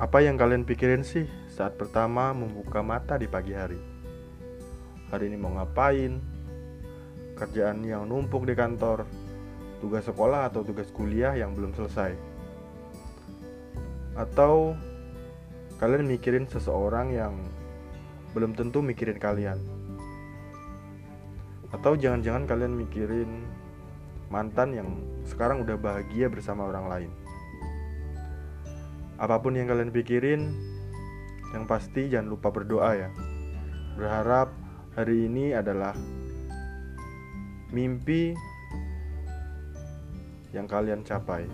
Apa yang kalian pikirin sih saat pertama membuka mata di pagi hari? Hari ini mau ngapain? Kerjaan yang numpuk di kantor, tugas sekolah atau tugas kuliah yang belum selesai? Atau kalian mikirin seseorang yang belum tentu mikirin kalian? Atau jangan-jangan kalian mikirin mantan yang sekarang udah bahagia bersama orang lain? Apa pun yang kalian pikirin, yang pasti jangan lupa berdoa ya. Berharap hari ini adalah mimpi yang kalian capai.